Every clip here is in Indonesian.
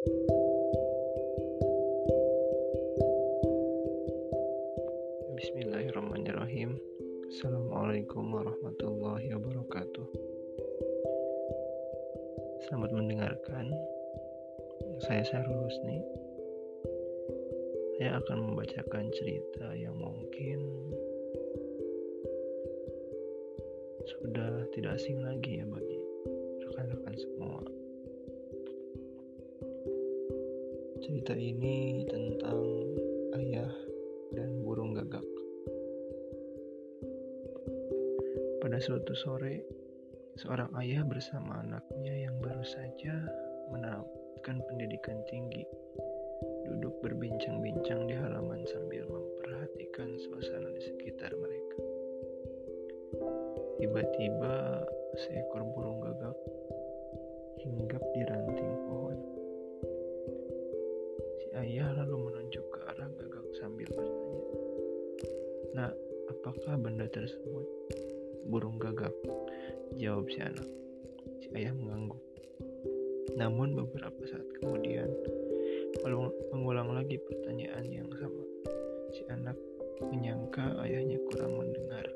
Bismillahirrahmanirrahim. Assalamualaikum warahmatullahi wabarakatuh. Selamat mendengarkan. Saya Sarul Husni. Saya akan membacakan cerita yang mungkin Sudah tidak asing lagi ya bagi rekan-rekan semua Cerita ini tentang ayah dan burung gagak. Pada suatu sore, seorang ayah bersama anaknya yang baru saja menerapkan pendidikan tinggi duduk berbincang-bincang di halaman sambil memperhatikan suasana di sekitar mereka. Tiba-tiba seekor burung gagak hinggap di ranting pohon. Ayah lalu menunjuk ke arah gagak sambil bertanya, "Nak, apakah benda tersebut?" Burung gagak, jawab si anak. Si ayah mengangguk. Namun beberapa saat kemudian, mengulang lagi pertanyaan yang sama. Si anak menyangka ayahnya kurang mendengar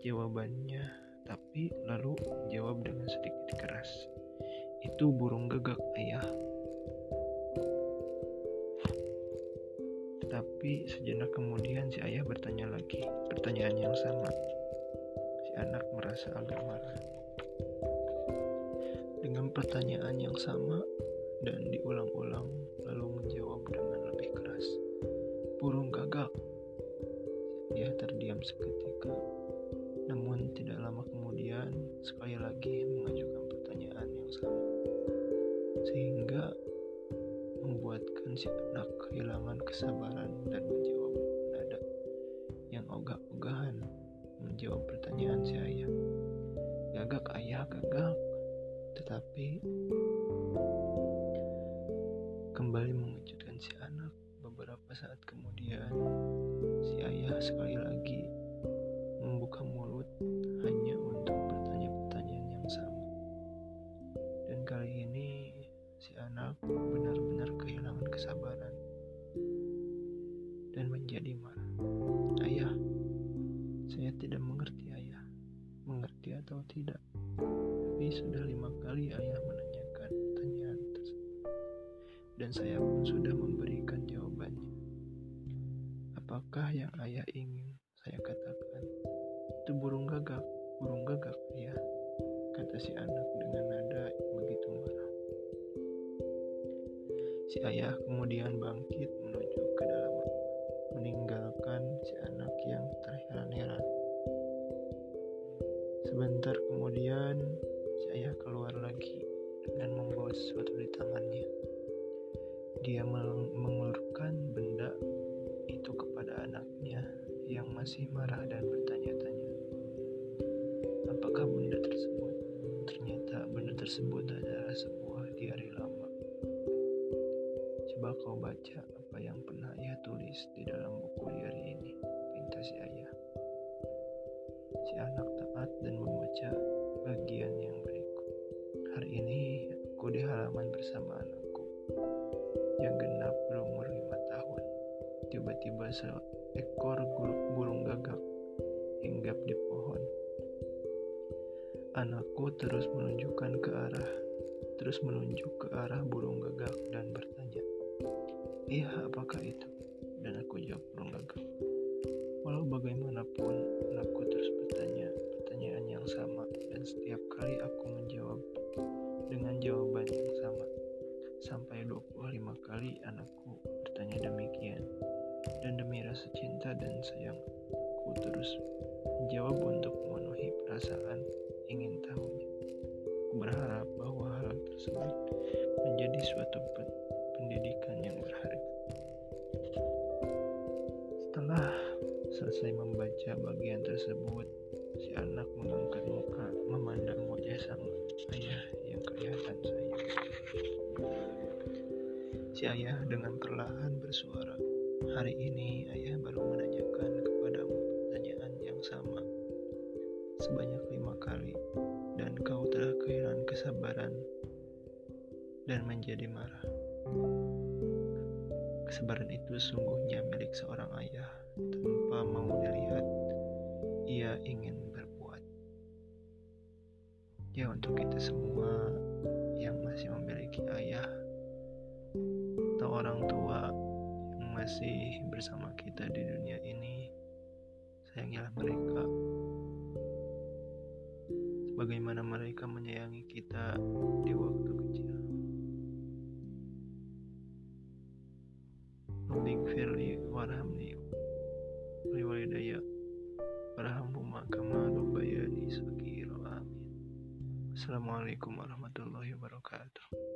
jawabannya, tapi lalu jawab dengan sedikit keras. Itu burung gagak, ayah. Tapi sejenak kemudian si ayah bertanya lagi, pertanyaan yang sama. Si anak merasa agak marah. Dengan pertanyaan yang sama dan diulang-ulang lalu menjawab dengan lebih keras. Burung gagak. Ayah terdiam seketika. Si anak kehilangan kesabaran dan menjawab nada yang ogah-ogahan menjawab pertanyaan si ayah. Gagak ayah gagak, tetapi kembali mengejutkan si anak. Beberapa saat kemudian, si ayah sekali lagi dan menjadi marah. Ayah, saya tidak mengerti ayah. Mengerti atau tidak? Tapi sudah lima kali ayah menanyakan pertanyaan tersebut. Dan saya pun sudah memberikan jawabannya. Apakah yang ayah ingin saya katakan? Itu burung gagak, burung gagak ayah, kata si anak dengan nada begitu marah. Si ayah kemudian bangkit Dia mengulurkan benda itu kepada anaknya yang masih marah dan bertanya-tanya. Apakah benda tersebut? Ternyata benda tersebut adalah sebuah diari lama. Coba kau baca apa yang pernah ia tulis di dalam buku diari ini, pinta si ayah. Si anak taat dan membaca Tiba-tiba seekor burung gagak hinggap di pohon. Anakku terus menunjukkan ke arah, terus menunjuk ke arah burung gagak dan bertanya, Iya, apakah itu? Dan aku jawab burung gagak. Walau bagaimanapun, anakku terus bertanya pertanyaan yang sama dan setiap kali aku menjawab dengan jawaban yang sama. Sampai 25 kali anakku bertanya demikian. Rasa cinta dan sayang, aku terus menjawab untuk memenuhi perasaan ingin tahunya. Aku berharap bahwa hal tersebut menjadi suatu pendidikan yang berharga. Setelah selesai membaca bagian tersebut, si anak mengangkat muka memandang wajah sang ayah yang kelihatan sayang. Si ayah dengan perlahan bersuara, hari ini ayah baru menanyakan kepadamu pertanyaan yang sama sebanyak lima kali dan kau telah kehilangan kesabaran dan menjadi marah. Kesabaran itu sungguhnya milik seorang ayah tanpa mau dilihat ia ingin berbuat. Ya untuk kita semua yang masih memiliki ayah atau orang tua masih bersama kita di dunia ini, sayangilah mereka. Bagaimana mereka menyayangi kita di waktu kecil. Firli warhamni warhamhuma kama rabbayani saghira amin Assalamualaikum warahmatullahi wabarakatuh